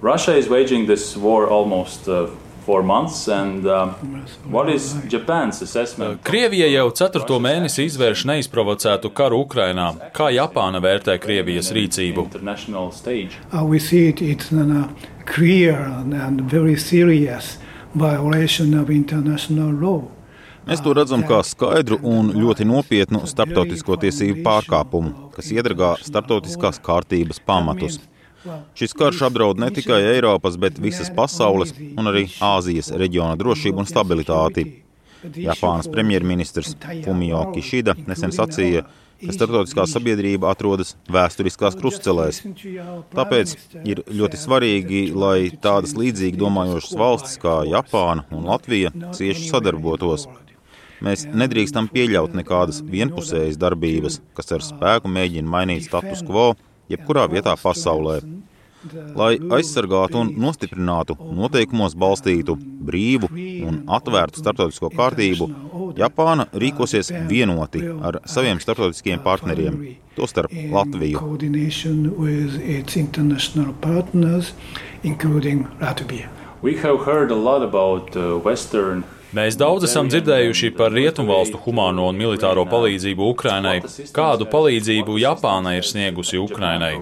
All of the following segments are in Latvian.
Russia is waging this war almost uh, four months, and what is Japan's assessment? Krievija jau ceturto mēnesi izvērš neizprovocētu karu Ukrainā. Kā Japāna vērtē Krievijas rīcību? Uh, we see it, it's a uh, clear and very serious violation of international law. Mēs to redzam kā skaidru un ļoti nopietnu starptautisko tiesību pārkāpumu, kas iedragā starptautiskās kārtības pamatus. Šis karš apdraud ne tikai Eiropas, bet visas pasaules un arī Āzijas reģiona drošību un stabilitāti. Japānas premjerministrs Fumio Kishida nesen sacīja, ka starptautiskā sabiedrība atrodas vēsturiskās krustcelēs. Tāpēc ir ļoti svarīgi, lai tādas līdzīgi domājošas valstis kā Japāna un Latvija cieši sadarbotos. Mēs nedrīkstam pieļaut nekādas vienpusējas darbības, kas ar spēku mēģina mainīt status quo jebkurā vietā pasaulē. Lai aizsargātu un nostiprinātu noteikumos balstītu brīvu un atvērtu starptautisko kārtību, Japāna rīkosies vienoti ar saviem starptautiskiem partneriem, tostarp Latviju. We have heard a lot about uh, Western Mēs daudz esam dzirdējuši par rietumvalstu humāno un militāro palīdzību Ukrainai. Kādu palīdzību Japāna ir sniegusi Ukrainai?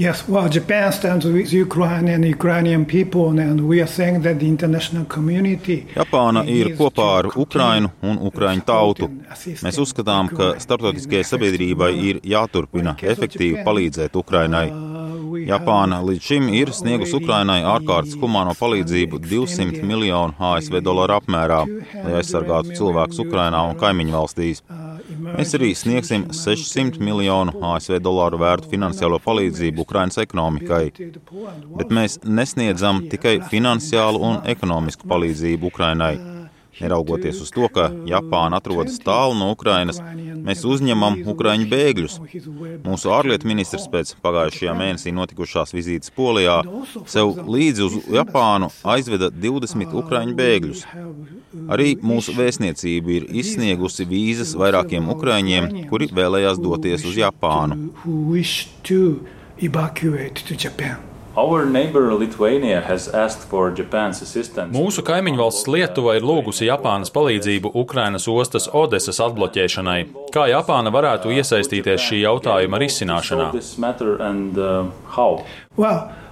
Yes, well, Japan stands with Ukraine and Ukrainian people, and we are saying that the international community. Japāna ir kopā ar Ukrainu un Ukraiņu tautu. Mēs uzskatām, ka starptautiskajai sabiedrībai ir jāturpina efektīvi palīdzēt Ukrainai. Japāna līdz šim ir sniegusi Ukrainai ārkārtas humāno palīdzību 200 miljonu ASV dolāru apmērā, lai aizsargātu cilvēkus Ukrainā un kaimiņu valstīs. Mēs arī sniegsim 600 miljonu ASV dolāru vērtu finansiālo palīdzību Ukrainas ekonomikai. Bet mēs nesniedzam tikai finansiālu un ekonomisku palīdzību Ukrainai. Neraugoties uz to, ka Japāna atrodas tālu no Ukrainas, mēs uzņemam Ukrāņu bēgļus. Mūsu ārlietu ministrs pēc pagājušajā mēnesī notikušās vizītes Polijā sev līdzi uz Japānu aizveda 20 Ukrāņu bēgļus. Arī mūsu vēstniecība ir izsniegusi vīzas vairākiem Ukrāņiem, kuri vēlējās doties uz Japānu. Evacuate to Japan. Mūsu kaimiņu valsts Lietuva ir lūgusi Japānas palīdzību Ukrainas ostas Odesas atbloķēšanai. Kā Japāna varētu iesaistīties šī jautājuma risināšanā? Well, uh,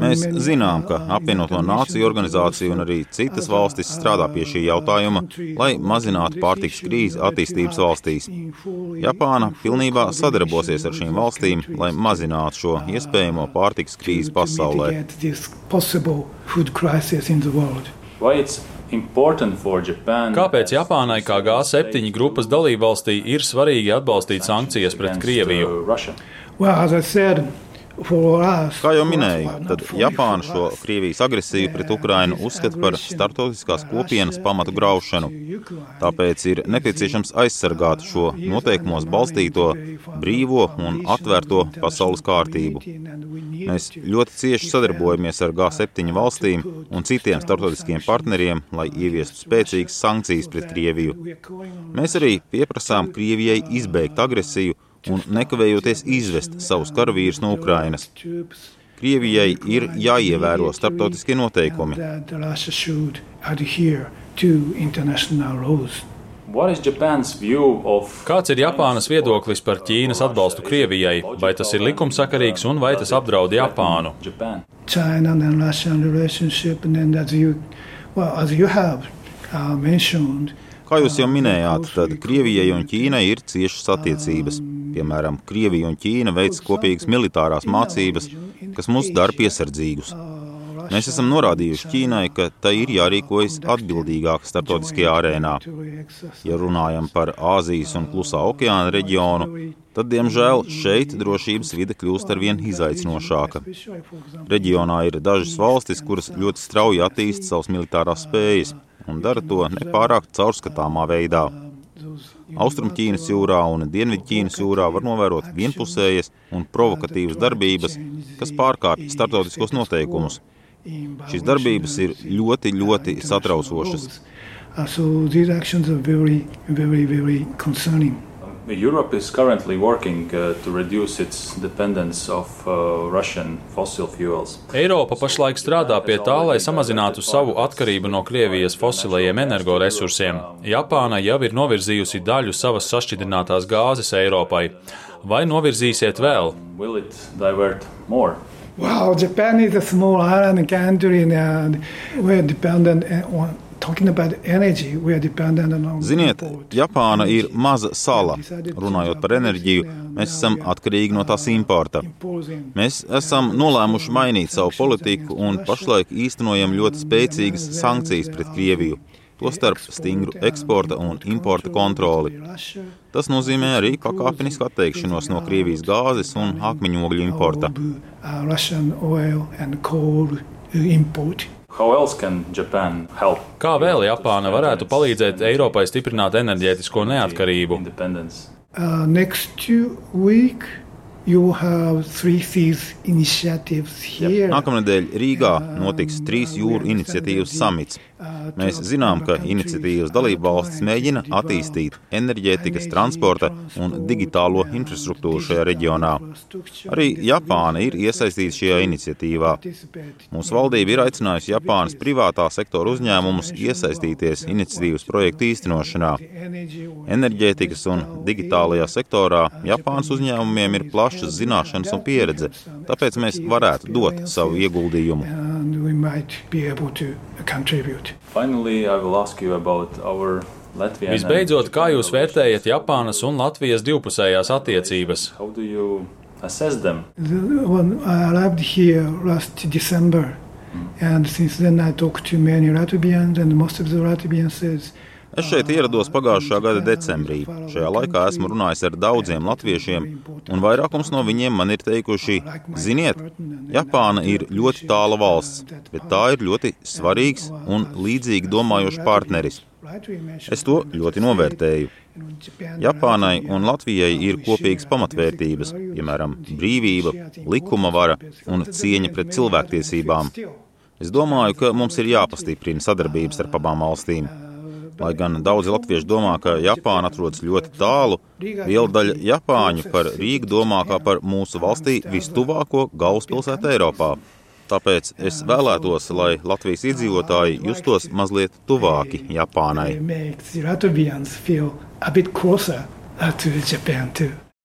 Mēs zinām, ka apvienoto nāciju organizācija un arī citas valstis strādā pie šī jautājuma, lai mazinātu pārtiks krīzi attīstības valstīs. Japāna pilnībā sadarbosies ar šīm valstīm, lai mazinātu šo iespējamo pārtiks krīzi pasaulē. Kāpēc Japānai kā G7 grupas dalībvalstī ir svarīgi atbalstīt sankcijas pret Krieviju? Kā jau minēju, tad Japāna šo Krievijas agresiju pret Ukrainu uzskata par starptautiskās kopienas pamatu graušanu. Tāpēc ir nepieciešams aizsargāt šo noteikumos balstīto brīvo un atvērto pasaules kārtību. Mēs ļoti cieši sadarbojamies ar G7 valstīm un citiem starptautiskiem partneriem, lai ieviestu spēcīgas sankcijas pret Krieviju. Mēs arī pieprasām Krievijai izbeigt agresiju un nekavējoties izvest savus karavīrus no Ukrainas. Krievijai ir jāievēro starptautiskie noteikumi. Kāds ir Japānas viedoklis par Ķīnas atbalstu Krievijai? Vai tas ir likumsakarīgs un vai tas apdraud Japānu? China and Russian relationship, and as you, well, as you have uh, mentioned, Kā jūs jau minējāt, tad Krievijai un Ķīnai ir ciešas attiecības. Piemēram, Krievija un Ķīna veic kopīgas militārās mācības, kas mūs dara piesardzīgus. Mēs esam norādījuši Ķīnai, ka tai ir jārīkojas atbildīgāk starptautiskajā arēnā. Ja runājam par Āzijas un Klusā okeāna reģionu, tad, diemžēl, šeit drošības vide kļūst arvien izaicinošāka. Reģionā ir dažas valstis, kuras ļoti strauji attīst savas militārās spējas un dara to nepārāk caurskatāmā veidā. Austrumķīnas jūrā un Dienvidķīnas jūrā var novērot vienpusējas un provokatīvas darbības, kas pārkāpj starptautiskos noteikumus. Šīs darbības ir ļoti, ļoti satraucošas. So these actions are very, very, very concerning. Europe is currently working uh, to reduce its dependence of uh, Russian fossil fuels. Eiropa pašlaik strādā pie tā, lai samazinātu savu atkarību no Krievijas fosilajiem energoresursiem. Japāna jau ir novirzījusi daļu savas sašķidrinātās gāzes Eiropai. Vai novirzīsiet vēl? Wow, Japan is a small island country and we're dependent on Ziniet, Japāna ir maza sala. Runājot par enerģiju, mēs esam atkarīgi no tās importa. Mēs esam nolēmuši mainīt savu politiku un pašlaik īstenojam ļoti spēcīgas sankcijas pret Krieviju. Tostarp stingru eksporta un importa kontroli. Tas nozīmē arī pakāpenisku atteikšanos no Krievijas gāzes un akmeņogļu importa. Kā vēl Japāna varētu palīdzēt Eiropai stiprināt enerģētisko neatkarību? Uh, Nākamnedēļ Rīgā notiks trīs jūru iniciatīvas samits. Mēs zinām, ka iniciatīvas dalību valstis mēģina attīstīt enerģētikas, transporta un digitālo infrastruktūru šajā reģionā. Arī Japāna ir iesaistīta šajā iniciatīvā. Mūsu valdība ir aicinājusi Japānas privātā sektora uzņēmumus iesaistīties iniciatīvas projektu īstenošanā. Enerģētikas un digitālajā sektorā Japānas uzņēmumiem ir plašas zināšanas un pieredze, tāpēc mēs varētu dot savu ieguldījumu. Finally, Visbeidzot, kā jūs vērtējat Japānas un Latvijas divpusējās attiecības? When I arrived here last December, mm. and since then I talked to many Latvians, and most of the Latvians says Es šeit ierados pagājušā gada decembrī. Šajā laikā esmu runājis ar daudziem latviešiem, un vairākums no viņiem man ir teikuši, ziniet, Japāna ir ļoti tāla valsts, bet tā ir ļoti svarīgs un līdzīgi domājošs partneris. Es to ļoti novērtēju. Japānai un Latvijai ir kopīgas pamatvērtības, piemēram, brīvība, likuma vara un cieņa pret cilvēktiesībām. Es domāju, ka mums ir jāpastiprina sadarbības ar abām valstīm. Lai gan daudzi latvieši domā, ka Japāna atrodas ļoti tālu, liela daļa Japāņu par Rīgu domā kā par mūsu valstī vistuvāko galvaspilsētu Eiropā. Tāpēc es vēlētos, lai Latvijas iedzīvotāji justos mazliet tuvāki Japānai.